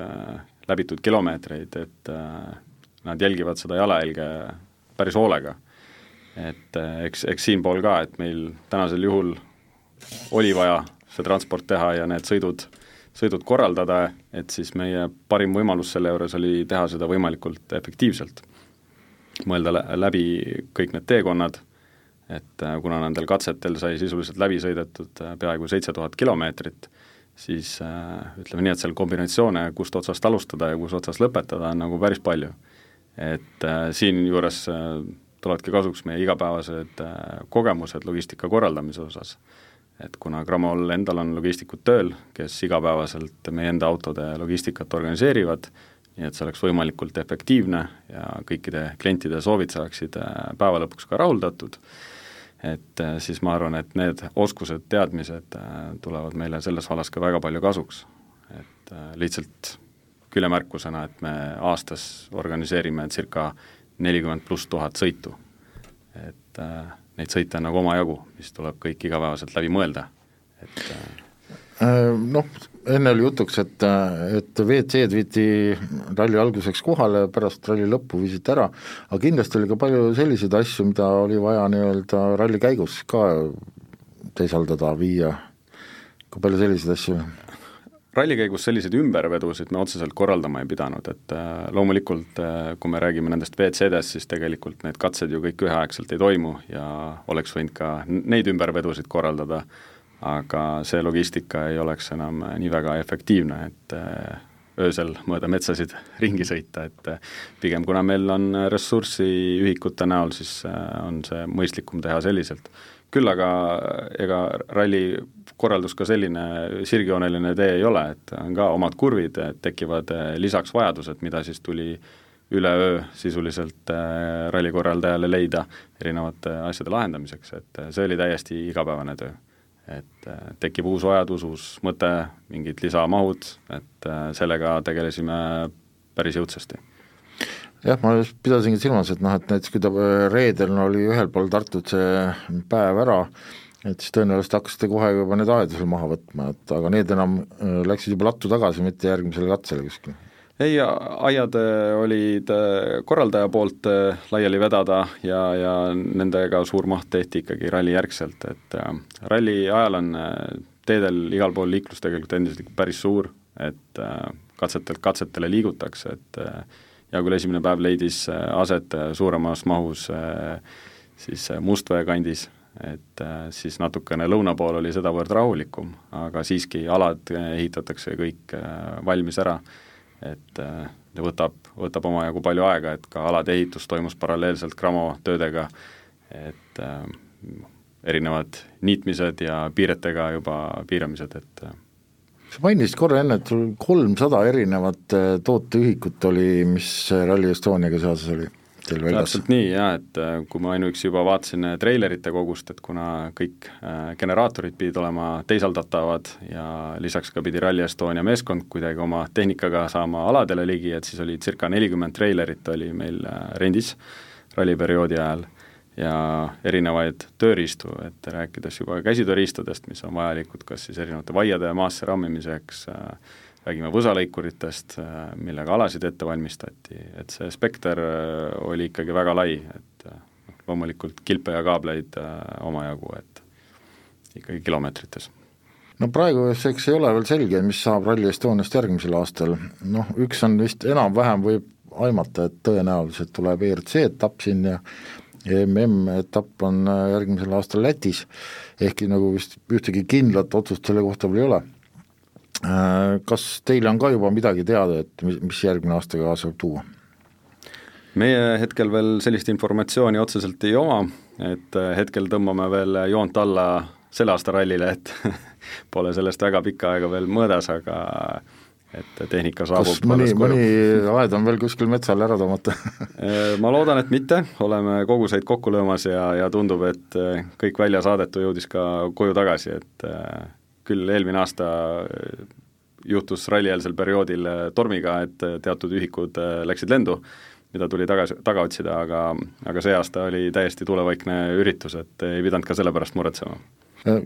S4: läbitud kilomeetreid, et nad jälgivad seda jalajälge päris hoolega. et eh, eks, eks siinpool ka, et meil tänasel juhul oli vaja see transport teha ja need sõidud, sõidud korraldada, et siis meie parim võimalus selle juures oli teha seda võimalikult efektiivselt. mõelda läbi kõik need teekonnad, et eh, kuna nendel katsetel sai sisuliselt läbi sõidetud eh, peaaegu seitse tuhat kilomeetrit, siis ütleme nii, et seal kombinatsioone, kust otsast alustada ja kus otsas lõpetada, on nagu päris palju et äh, siinjuures äh, tulevadki kasuks meie igapäevased äh, kogemused logistika korraldamise osas. et kuna Gramol endal on logistikud tööl, kes igapäevaselt meie enda autode logistikat organiseerivad, nii et see oleks võimalikult efektiivne ja kõikide klientide soovid saaksid päeva lõpuks ka rahuldatud, et siis ma arvan, et need oskused, teadmised tulevad meile selles vallas ka väga palju kasuks. et lihtsalt küljemärkusena, et me aastas organiseerime circa nelikümmend pluss tuhat sõitu. et äh, neid sõite on nagu omajagu, mis tuleb kõik igapäevaselt läbi mõelda, et äh,
S3: äh noh, enne oli jutuks, et, et WC-d viidi ralli alguseks kohale, pärast ralli lõppu viisite ära, aga kindlasti oli ka palju selliseid asju, mida oli vaja nii-öelda ralli käigus ka teisaldada, viia, kui palju selliseid asju
S4: ralli käigus selliseid ümbervedusid me otseselt korraldama ei pidanud, et äh, loomulikult äh, kui me räägime nendest WC-dest, siis tegelikult need katsed ju kõik üheaegselt ei toimu ja oleks võinud ka neid ümbervedusid korraldada, aga see logistika ei oleks enam nii väga efektiivne, et äh, öösel mööda metsasid ringi sõita, et pigem kuna meil on ressurssi ühikute näol, siis on see mõistlikum teha selliselt. küll aga ega ralli korraldus ka selline sirgjooneline tee ei ole, et on ka omad kurvid, tekivad lisaks vajadused, mida siis tuli üleöö sisuliselt ralli korraldajale leida erinevate asjade lahendamiseks, et see oli täiesti igapäevane töö et tekib uus vajadus, uus mõte, mingid lisamahud, et sellega tegelesime päris jõudsasti.
S3: jah, ma just pidasingi silmas, et noh, et näiteks kui ta reedel no, oli ühel pool Tartut see päev ära, et siis tõenäoliselt hakkasite kohe juba need aedusel maha võtma, et aga need enam läksid juba lattu tagasi, mitte järgmisele katsele kuskile.
S4: Ei, aiad äh, olid äh, korraldaja poolt äh, laiali vedada ja, ja nendega suur maht tehti ikkagi ralli järgselt, et ralli ajal on teedel igal pool liiklus tegelikult endiselt päris suur, et katsetelt katsetele liigutakse, et hea küll, esimene päev leidis aset suuremas mahus siis Mustvee kandis, et siis natukene lõuna pool oli sedavõrd rahulikum, aga siiski alad ehitatakse kõik valmis ära et äh, ta võtab, võtab omajagu palju aega, et ka alade ehitus toimus paralleelselt Cramo töödega, et äh, erinevad niitmised ja piiretega juba piiramised, et äh.
S3: sa mainisid korra enne, et sul kolmsada erinevat äh, tooteühikut oli, mis Rally Estoniaga seoses oli teil väljas?
S4: täpselt nii jaa, et äh, kui ma ainuüksi juba vaatasin äh, treilerite kogust, et kuna kõik äh, generaatorid pidid olema teisaldatavad ja lisaks ka pidi Rally Estonia meeskond kuidagi oma tehnikaga saama aladele ligi, et siis oli circa nelikümmend treilerit oli meil rendis ralliperioodi ajal ja erinevaid tööriistu, et rääkides juba käsitööriistadest, mis on vajalikud kas siis erinevate vaiade maasse rammimiseks äh,, räägime võsalõikuritest, äh, millega alasid ette valmistati, et see spekter äh, oli ikkagi väga lai, et äh, loomulikult kilpe ja kaableid omajagu, et ikkagi kilomeetrites.
S3: No praegu eks ei ole veel selge, mis saab Rally Estoniast järgmisel aastal, noh üks on vist enam-vähem võib aimata, et tõenäoliselt tuleb ERC etapp siin ja MM-etapp on järgmisel aastal Lätis, ehkki nagu vist ühtegi kindlat otsust selle kohta veel ei ole kas teile on ka juba midagi teada, et mis, mis järgmine aasta kaasa võib tuua?
S4: meie hetkel veel sellist informatsiooni otseselt ei oma, et äh, hetkel tõmbame veel joont alla selle aasta rallile, et pole sellest väga pikka aega veel mõõdas, aga et tehnika saabub
S3: kas mõni, mõni aed on veel kuskil metsal ära toomata
S4: äh, ma loodan, et mitte, oleme koguseid kokku löömas ja, ja tundub, et kõik välja saadetu jõudis ka koju tagasi, et küll eelmine aasta äh, juhtus rallieelsel perioodil äh, tormiga, et äh, teatud ühikud läksid lendu, mida tuli tagasi, taga otsida, aga, aga see aasta oli täiesti tuulevaikne üritus, et ei pidanud ka selle pärast muretsema.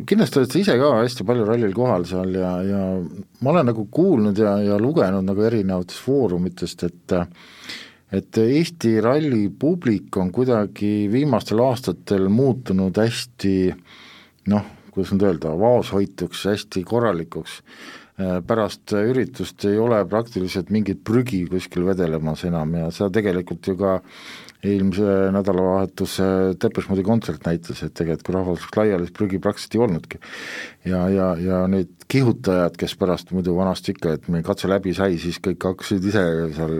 S3: Kindlasti oled sa ise ka hästi palju rallil kohal seal ja, ja ma olen nagu kuulnud ja, ja lugenud nagu erinevatest foorumitest, et et Eesti ralli publik on kuidagi viimastel aastatel muutunud hästi noh, kuidas nüüd öelda, vaoshoituks, hästi korralikuks, äh, pärast üritust ei ole praktiliselt mingit prügi kuskil vedelemas enam ja seda tegelikult ju ka eelmise nädalavahetuse Depeche kontsert näitas, et tegelikult kui rahvas läks laiali, siis prügi praktiliselt ei olnudki. ja, ja, ja need kihutajad, kes pärast muidu vanasti ikka, et meil katse läbi sai, siis kõik hakkasid ise seal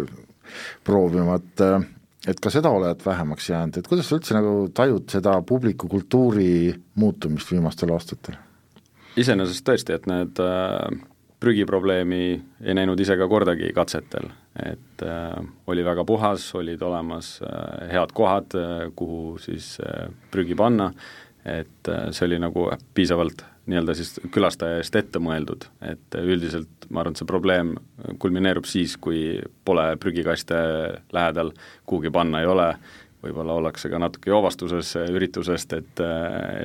S3: proovima, et äh, et ka seda oled vähemaks jäänud, et kuidas sa üldse nagu tajud seda publiku kultuuri muutumist viimastel aastatel?
S4: iseenesest tõesti, et need äh, prügiprobleemi ei näinud ise ka kordagi katsetel, et äh, oli väga puhas, olid olemas äh, head kohad äh,, kuhu siis äh, prügi panna, et äh, see oli nagu piisavalt nii-öelda siis külastaja eest ette mõeldud, et üldiselt ma arvan, et see probleem kulmineerub siis, kui pole prügikaste lähedal, kuhugi panna ei ole, võib-olla ollakse ka natuke joovastuses üritusest, et,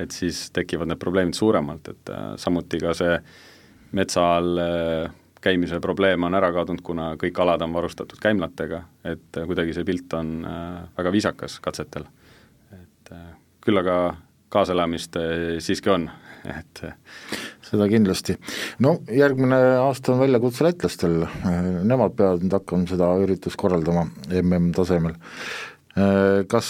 S4: et siis tekivad need probleemid suuremalt, et samuti ka see metsa all käimise probleem on ära kadunud, kuna kõik alad on varustatud käimlatega, et kuidagi see pilt on väga viisakas katsetel. et küll aga kaasaelamist siiski on et
S3: seda kindlasti. no järgmine aasta on väljakutse lätlastel, nemad peavad nüüd hakkama seda üritust korraldama MM-tasemel. Kas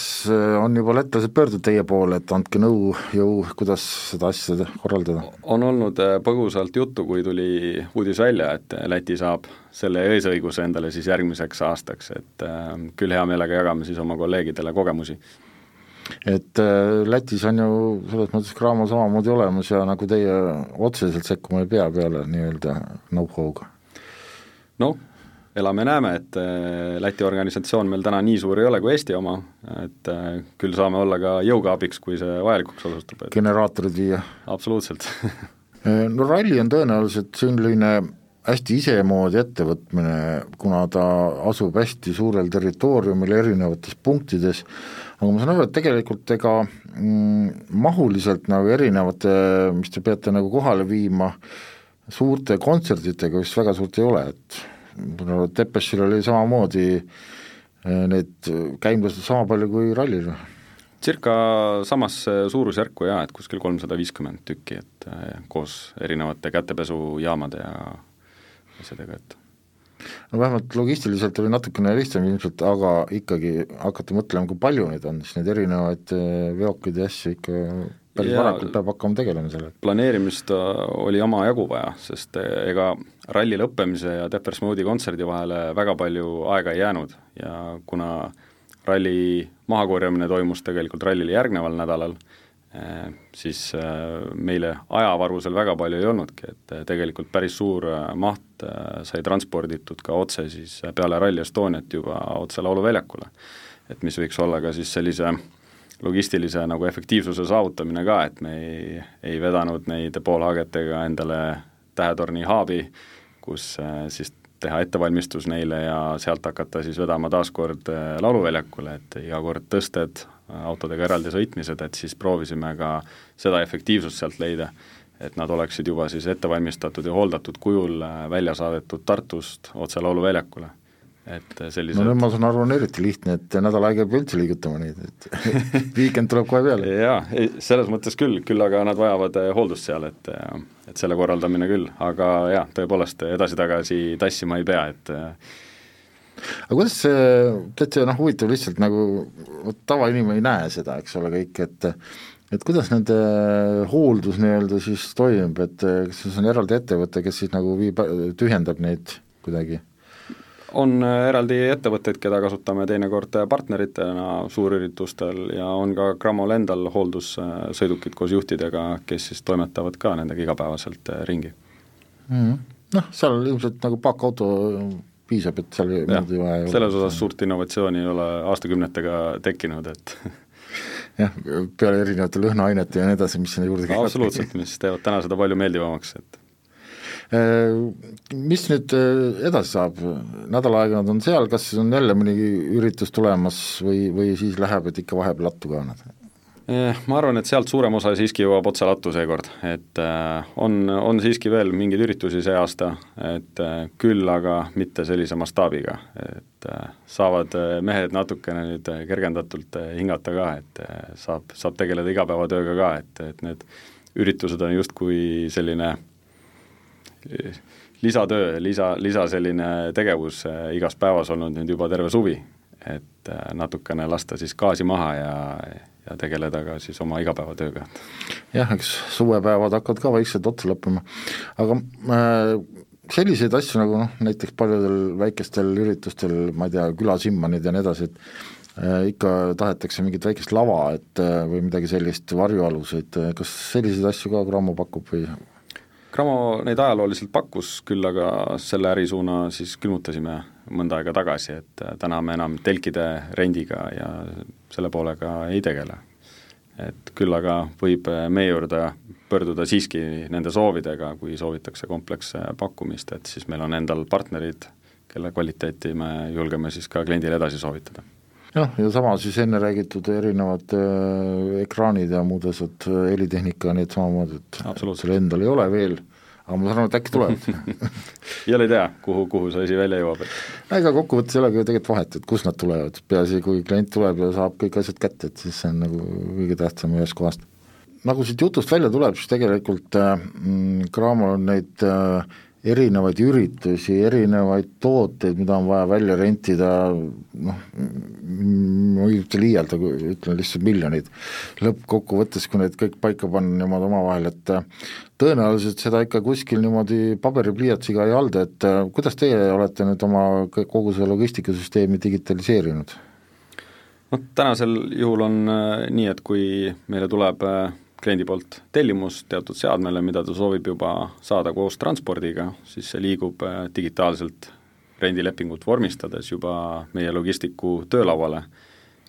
S3: on juba lätlased pöördunud teie poole, et andke nõu, jõu, kuidas seda asja korraldada?
S4: on olnud põgusalt juttu, kui tuli uudis välja, et Läti saab selle eesõiguse endale siis järgmiseks aastaks, et küll hea meelega jagame siis oma kolleegidele kogemusi
S3: et äh, Lätis on ju selles mõttes Cramo samamoodi olemas ja nagu teie otseselt sekkuma ei pea peale nii-öelda know-how'ga?
S4: noh, elame-näeme, et äh, Läti organisatsioon meil täna nii suur ei ole kui Eesti oma, et äh, küll saame olla ka jõuga abiks, kui see vajalikuks osutub, et
S3: generaatorid viia?
S4: absoluutselt
S3: no ralli on tõenäoliselt selline hästi isemoodi ettevõtmine, kuna ta asub hästi suurel territooriumil erinevates punktides, aga ma saan aru, et tegelikult ega mm, mahuliselt nagu erinevate, mis te peate nagu kohale viima, suurte kontsertidega vist väga suurt ei ole, et no Tepešil oli samamoodi eh, need käimlased sama palju kui rallil.
S4: Circa samasse suurusjärku jaa, et kuskil kolmsada viiskümmend tükki, et eh, koos erinevate kätepesujaamade ja asjadega, et
S3: no vähemalt logistiliselt oli natukene lihtsam ilmselt, aga ikkagi hakata mõtlema, kui palju neid on, siis neid erinevaid eh, veokeid ja asju ikka päris varakult peab hakkama tegelema sellega.
S4: planeerimist äh, oli omajagu vaja, sest eh, ega ralli lõppemise ja Deppers Mode'i kontserdi vahele väga palju aega ei jäänud ja kuna ralli mahakorjamine toimus tegelikult rallile järgneval nädalal, eh, siis äh, meile ajavaru seal väga palju ei olnudki, et äh, tegelikult päris suur maht sai transporditud ka otse siis peale Rally Estoniat juba otse lauluväljakule. et mis võiks olla ka siis sellise logistilise nagu efektiivsuse saavutamine ka, et me ei, ei vedanud neid poolhaagetega endale tähetorni haabi, kus äh, siis teha ettevalmistus neile ja sealt hakata siis vedama taas kord äh, lauluväljakule, et iga kord tõsted, autodega eraldi sõitmised, et siis proovisime ka seda efektiivsust sealt leida, et nad oleksid juba siis ette valmistatud ja hooldatud kujul äh, välja saadetud Tartust otse lauluväljakule et sellised
S3: no nüüd ma saan aru, on eriti lihtne, et nädal aega ei pea üldse liigutama neid, et viikend tuleb kohe peale.
S4: jaa, ei selles mõttes küll, küll aga nad vajavad eh, hooldust seal, et et selle korraldamine küll, aga jah, tõepoolest edasi-tagasi tassima ei pea, et
S3: aga kuidas see, täitsa noh, huvitav lihtsalt nagu, tavainimene ei näe seda, eks ole, kõik, et et kuidas nende hooldus nii-öelda siis toimub, et kas see on eraldi ettevõte, kes siis nagu viib, tühjendab neid kuidagi?
S4: on äh, eraldi ettevõtteid, keda kasutame teinekord partneritena suurüritustel ja on ka Grammol endal hooldussõidukid koos juhtidega, kes siis toimetavad ka nendega igapäevaselt äh, ringi
S3: mm. -hmm. Noh, seal ilmselt nagu paakauto piisab, et seal
S4: muud ei vaja selles osas suurt innovatsiooni ei ole aastakümnetega tekkinud, et
S3: jah, peale erinevate lõhnaainete ja nii edasi, mis sinna juurde
S4: käivad. absoluutselt, mis teevad täna seda palju meeldivamaks, et
S3: Äh, mis nüüd äh, edasi saab, nädal aega nad on seal, kas on jälle mõni üritus tulemas või, või siis läheb, et ikka vahepeal lattu ka nad?
S4: Eh, ma arvan, et sealt suurem osa siiski jõuab otse lattu seekord, et äh, on, on siiski veel mingeid üritusi see aasta, et küll aga mitte sellise mastaabiga, et saavad mehed natukene nüüd kergendatult hingata ka, et saab, saab tegeleda igapäevatööga ka, et, et need üritused on justkui selline lisatöö, lisa, lisa selline tegevus äh, igas päevas olnud nüüd juba terve suvi, et äh, natukene lasta siis gaasi maha ja, ja tegeleda ka siis oma igapäevatööga.
S3: jah, eks suvepäevad hakkavad ka vaikselt otsa lõppema, aga äh, selliseid asju nagu noh, näiteks paljudel väikestel üritustel, ma ei tea, külasimmanid ja nii edasi, et äh, ikka tahetakse mingit väikest lava, et äh, või midagi sellist, varjualuseid, kas selliseid asju ka Cramo pakub või
S4: Cramo neid ajalooliselt pakkus, küll aga selle ärisuuna siis külmutasime mõnda aega tagasi, et äh, täna me enam telkide rendiga ja selle poolega ei tegele. et küll aga võib äh, meie juurde pöörduda siiski nende soovidega, kui soovitakse kompleksse pakkumist, et siis meil on endal partnerid, kelle kvaliteeti me julgeme siis ka kliendile edasi soovitada.
S3: Jah, ja sama siis enne räägitud erinevad äh, ekraanid ja muud asjad, helitehnika, need samamoodi, et sul endal ei ole veel, aga ma saan aru, et äkki tulevad
S4: jälle ei tea, kuhu, kuhu see asi välja jõuab, et
S3: ega kokkuvõttes ei olegi ju tegelikult vahet, et kust nad tulevad, peaasi, kui klient tuleb ja saab kõik asjad kätte, et siis see on nagu kõige tähtsam ühest kohast. nagu siit jutust välja tuleb, siis tegelikult äh, mm, Cramol on neid äh, erinevaid üritusi, erinevaid tooteid, mida on vaja välja rentida, noh, ma ei ütle liialda, ütlen lihtsalt miljoneid. lõppkokkuvõttes, kui need kõik paika panna niimoodi omavahel, et tõenäoliselt seda ikka kuskil niimoodi paberipliiatsiga ei halda, et kuidas teie olete nüüd oma kogu selle logistikasüsteemi digitaliseerinud?
S4: noh, tänasel juhul on äh, nii, et kui meile tuleb äh, kliendi poolt tellimus teatud seadmele, mida ta soovib juba saada koos transpordiga, siis see liigub äh, digitaalselt rendilepingut vormistades juba meie logistiku töölauale,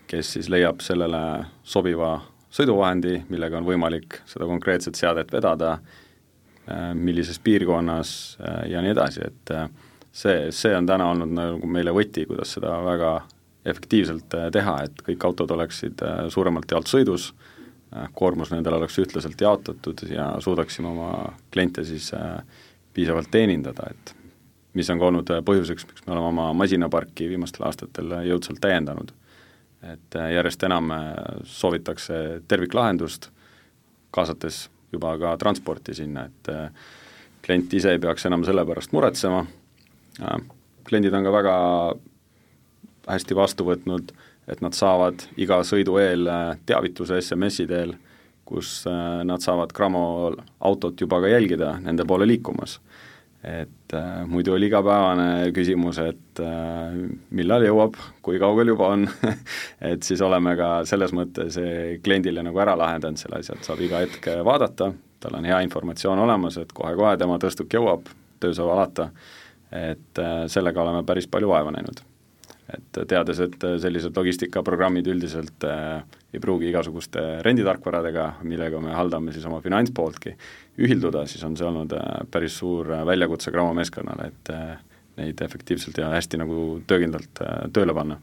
S4: kes siis leiab sellele sobiva sõiduvahendi, millega on võimalik seda konkreetset seadet vedada, millises piirkonnas ja nii edasi, et see, see on täna olnud nagu meile võti, kuidas seda väga efektiivselt äh, teha, et kõik autod oleksid äh, suuremalt jaolt sõidus, äh, koormus nendel oleks ühtlaselt jaotatud ja suudaksime oma kliente siis piisavalt teenindada, et mis on ka olnud põhjuseks, miks me oleme oma masinaparki viimastel aastatel jõudsalt täiendanud. et järjest enam soovitakse terviklahendust, kaasates juba ka transporti sinna, et klient ise ei peaks enam selle pärast muretsema, kliendid on ka väga hästi vastu võtnud, et nad saavad iga sõidu eel äh, teavituse SMS-i teel, kus äh, nad saavad Cramo autot juba ka jälgida nende poole liikumas. et äh, muidu oli igapäevane küsimus, et äh, millal jõuab, kui kaugel juba on et siis oleme ka selles mõttes kliendile nagu ära lahendanud selle asja, et saab iga hetk vaadata, tal on hea informatsioon olemas, et kohe-kohe tema tõstuk jõuab, töö saab alata, et äh, sellega oleme päris palju vaeva näinud et teades, et sellised logistikaprogrammid üldiselt äh, ei pruugi igasuguste renditarkvaradega, millega me haldame siis oma finantspooltki, ühilduda, siis on see olnud äh, päris suur äh, väljakutse Gramo meeskonnale, et äh, neid efektiivselt ja hästi nagu töökindlalt äh, tööle panna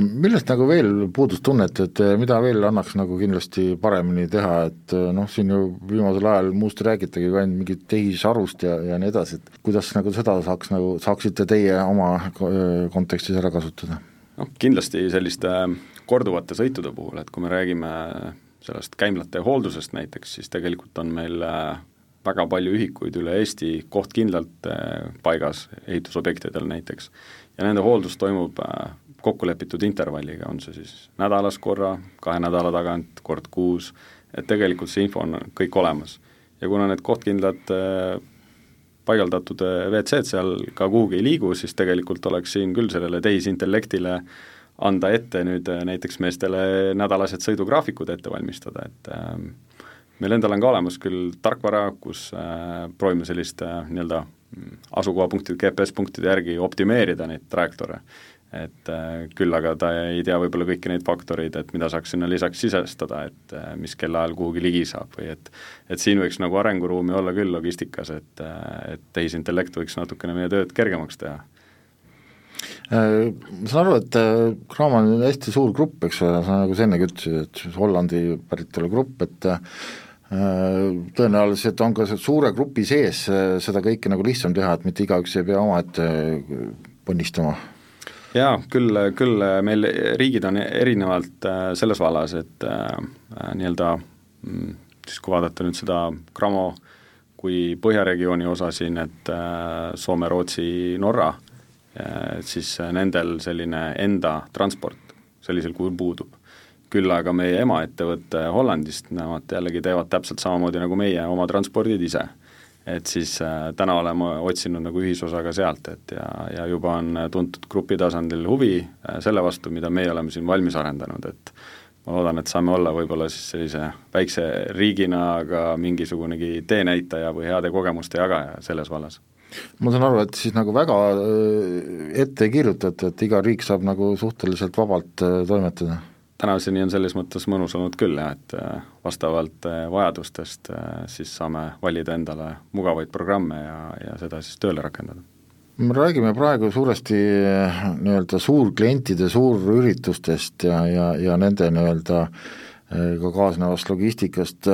S3: millest nagu veel puudust tunnete, et eh, mida veel annaks nagu kindlasti paremini teha, et eh, noh, siin ju viimasel ajal muust ei räägitagi kui ainult mingit tehisarust ja, ja nii edasi, et kuidas nagu seda saaks nagu, saaksite teie oma eh, kontekstis ära kasutada?
S4: noh, kindlasti selliste korduvate sõitude puhul, et kui me räägime sellest käimlate hooldusest näiteks, siis tegelikult on meil väga palju ühikuid üle Eesti kohtkindlalt paigas ehitusobjektidel näiteks ja nende hooldus toimub kokku lepitud intervalliga, on see siis nädalas korra, kahe nädala tagant, kord kuus, et tegelikult see info on kõik olemas. ja kuna need kohtkindlad äh, paigaldatud äh, WC-d seal ka kuhugi ei liigu, siis tegelikult oleks siin küll sellele tehisintellektile anda ette nüüd äh, näiteks meestele nädalased sõidugraafikud ette valmistada, et äh, meil endal on ka olemas küll tarkvara, kus äh, proovime sellist äh, nii-öelda mm, asukohapunktide, GPS-punktide järgi optimeerida neid trajektooре et äh, küll aga ta ei tea võib-olla kõiki neid faktoreid, et mida saaks sinna lisaks sisestada, et äh, mis kellaajal kuhugi ligi saab või et et siin võiks nagu arenguruumi olla küll logistikas, et, äh, et tehisintellekt võiks natukene meie tööd kergemaks teha.
S3: Ma saan aru, et Cramo on hästi suur grupp, eks ole, nagu sa ennegi ütlesid, et Hollandi päritolu grupp, et tõenäoliselt on ka suure grupi sees seda kõike nagu lihtsam teha, et mitte igaüks ei pea omaette ponnistama
S4: jaa, küll, küll meil riigid on erinevalt äh, selles vallas, et äh, äh, nii-öelda mm, siis kui vaadata nüüd seda Gramo kui põhjaregiooni osa siin, et Soome, Rootsi, Norra, siis nendel selline enda transport sellisel kujul puudub. küll aga meie emaettevõte Hollandist, nemad jällegi teevad täpselt samamoodi nagu meie oma transpordid ise et siis äh, täna oleme otsinud nagu ühisosa ka sealt, et ja, ja juba on tuntud grupi tasandil huvi äh, selle vastu, mida meie oleme siin valmis arendanud, et ma loodan, et saame olla võib-olla siis sellise väikse riigina ka mingisugunegi teenäitaja või heade kogemuste jagaja selles vallas.
S3: Ma saan aru, et siis nagu väga äh, ette ei kirjutata, et iga riik saab nagu suhteliselt vabalt toimetada
S4: tänaseni on selles mõttes mõnus olnud küll jah, et äh, vastavalt äh, vajadustest äh, siis saame valida endale mugavaid programme ja, ja seda siis tööle rakendada.
S3: me räägime praegu suuresti nii-öelda suurklientide suurüritustest ja, ja, ja nende nii-öelda ka kaasnevast logistikast,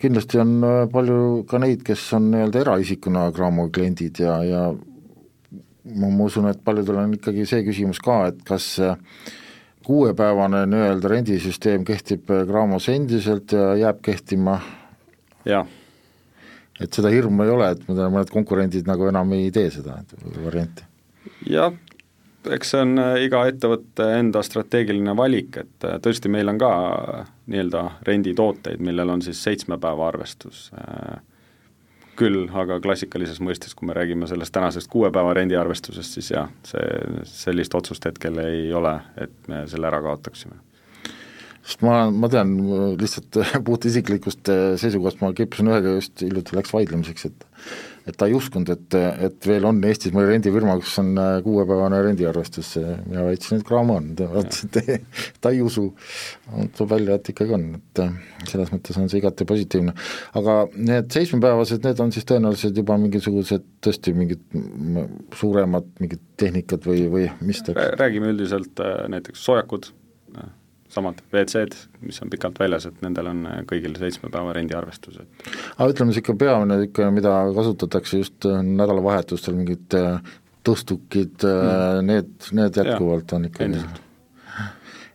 S3: kindlasti on palju ka neid, kes on nii-öelda eraisikuna Gramo kliendid ja, ja ma usun, et paljudel on ikkagi see küsimus ka, et kas äh, kuuepäevane nii-öelda rendisüsteem kehtib Graamos endiselt ja jääb kehtima?
S4: jah.
S3: et seda hirmu ei ole, et mõned konkurendid nagu enam ei tee seda varianti?
S4: jah, eks see on äh, iga ettevõtte enda strateegiline valik, et äh, tõesti, meil on ka äh, nii-öelda renditooteid, millel on siis seitsme päeva arvestus. Küll, aga klassikalises mõistes, kui me räägime sellest tänasest kuue päeva rendiarvestusest, siis jah, see, sellist otsust hetkel ei ole, et me selle ära kaotaksime.
S3: Sest ma, ma tean lihtsalt puht isiklikust seisukohast, ma kippusin ühega just hiljuti läks vaidlemiseks, et et ta ei uskunud, et, et veel on Eestis mõni rendifirma, kus on äh, kuuepäevane rendiarvestus, mina väitsin, et kraam on, ta vaatas, et ta ei usu. tuleb välja, et ikkagi on, et äh, selles mõttes on see igati positiivne. aga need seitsmepäevased, need on siis tõenäoliselt juba mingisugused tõesti mingid suuremad mingid tehnikad või, või mis
S4: te räägime üldiselt äh, näiteks soojakud, samad WC-d, mis on pikalt väljas, et nendel on äh, kõigil seitsme päeva rendiarvestus, et
S3: aga ütleme, niisugune peamine ikka, mida kasutatakse just äh, nädalavahetustel, mingid äh, tõstukid mm., need, need jätkuvalt ja, on ikka endiselt.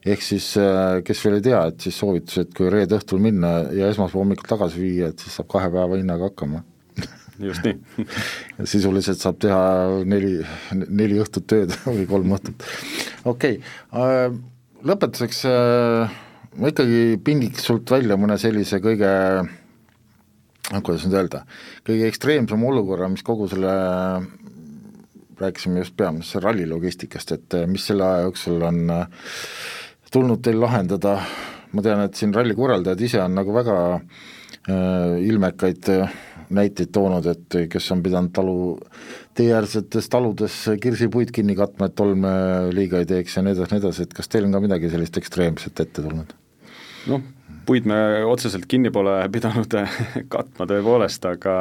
S3: Ehk siis kes veel ei tea, et siis soovitus, et kui reede õhtul minna ja esmaspäeva hommikul tagasi viia, et siis saab kahe päeva hinnaga hakkama.
S4: Just nii.
S3: Sisuliselt saab teha neli, neli õhtut tööd või kolm õhtut, okei okay lõpetuseks äh, ma ikkagi pingiks sult välja mõne sellise kõige noh, kuidas nüüd öelda, kõige ekstreemsema olukorra, mis kogu selle, rääkisime just peamiselt ralli logistikast, et äh, mis selle aja jooksul on äh, tulnud teil lahendada, ma tean, et siin ralli korraldajad ise on nagu väga äh, ilmekaid näiteid toonud, et kes on pidanud talu teeäärsetes taludes kirsipuid kinni katma, et tolme liiga ei teeks ja nii edasi, nii edasi, et kas teil on ka midagi sellist ekstreemset ette tulnud?
S4: noh, puid me otseselt kinni pole pidanud katma tõepoolest, aga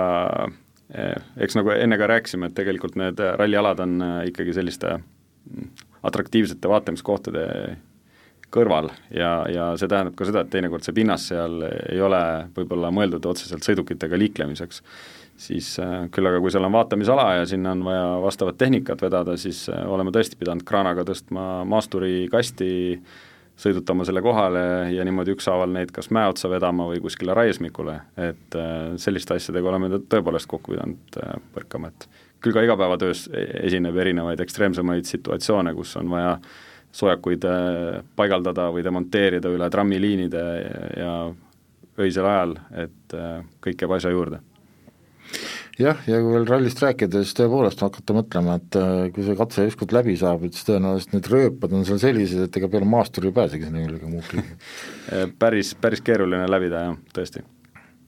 S4: eh, eks nagu enne ka rääkisime, et tegelikult need rallialad on eh, ikkagi selliste mm, atraktiivsete vaatamiskohtade kõrval ja, ja see tähendab ka seda, et teinekord see pinnas seal ei ole võib-olla mõeldud otseselt sõidukitega liiklemiseks siis äh, küll aga kui seal on vaatamisala ja sinna on vaja vastavat tehnikat vedada, siis äh, oleme tõesti pidanud kraanaga tõstma maasturikasti, sõidutama selle kohale ja niimoodi ükshaaval neid kas mäe otsa vedama või kuskile raiesmikule, et äh, selliste asjadega oleme tõepoolest kokku pidanud põrkama, et küll ka igapäevatöös e-, esineb erinevaid ekstreemsemaid situatsioone, kus on vaja soojakuid paigaldada või demonteerida üle trammiliinide ja öisel ajal, et kõik jääb asja juurde
S3: jah, ja kui veel rallist rääkida, siis tõepoolest hakata mõtlema, et äh, kui see katse ükskord läbi saab, et siis tõenäoliselt need rööpad on seal sellised, et ega peale maasturi ei pääsegi sinna küll ega muuki
S4: päris, päris keeruline läbida jah, tõesti.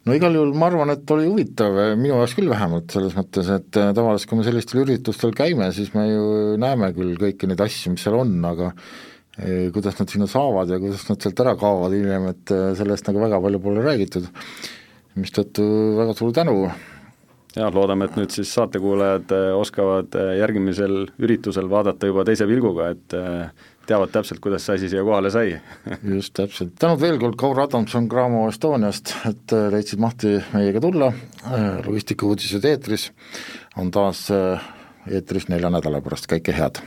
S3: No igal juhul ma arvan, et oli huvitav, minu jaoks küll vähemalt, selles mõttes, et äh, tavaliselt kui me sellistel üritustel käime, siis me ju näeme küll kõiki neid asju, mis seal on, aga äh, kuidas nad sinna saavad ja kuidas nad sealt ära kaovad hiljem, et sellest nagu väga palju pole räägitud, mistõttu väga suur tänu
S4: jah, loodame, et nüüd siis saatekuulajad äh, oskavad äh, järgmisel üritusel vaadata juba teise pilguga, et äh, teavad täpselt, kuidas see asi siia kohale sai
S3: just, täpselt. tänud veel kord, Kaur Adamson Graamo Estoniast, et leidsid mahti meiega tulla, logistika uudised eetris on taas eetris nelja nädala pärast, kõike head!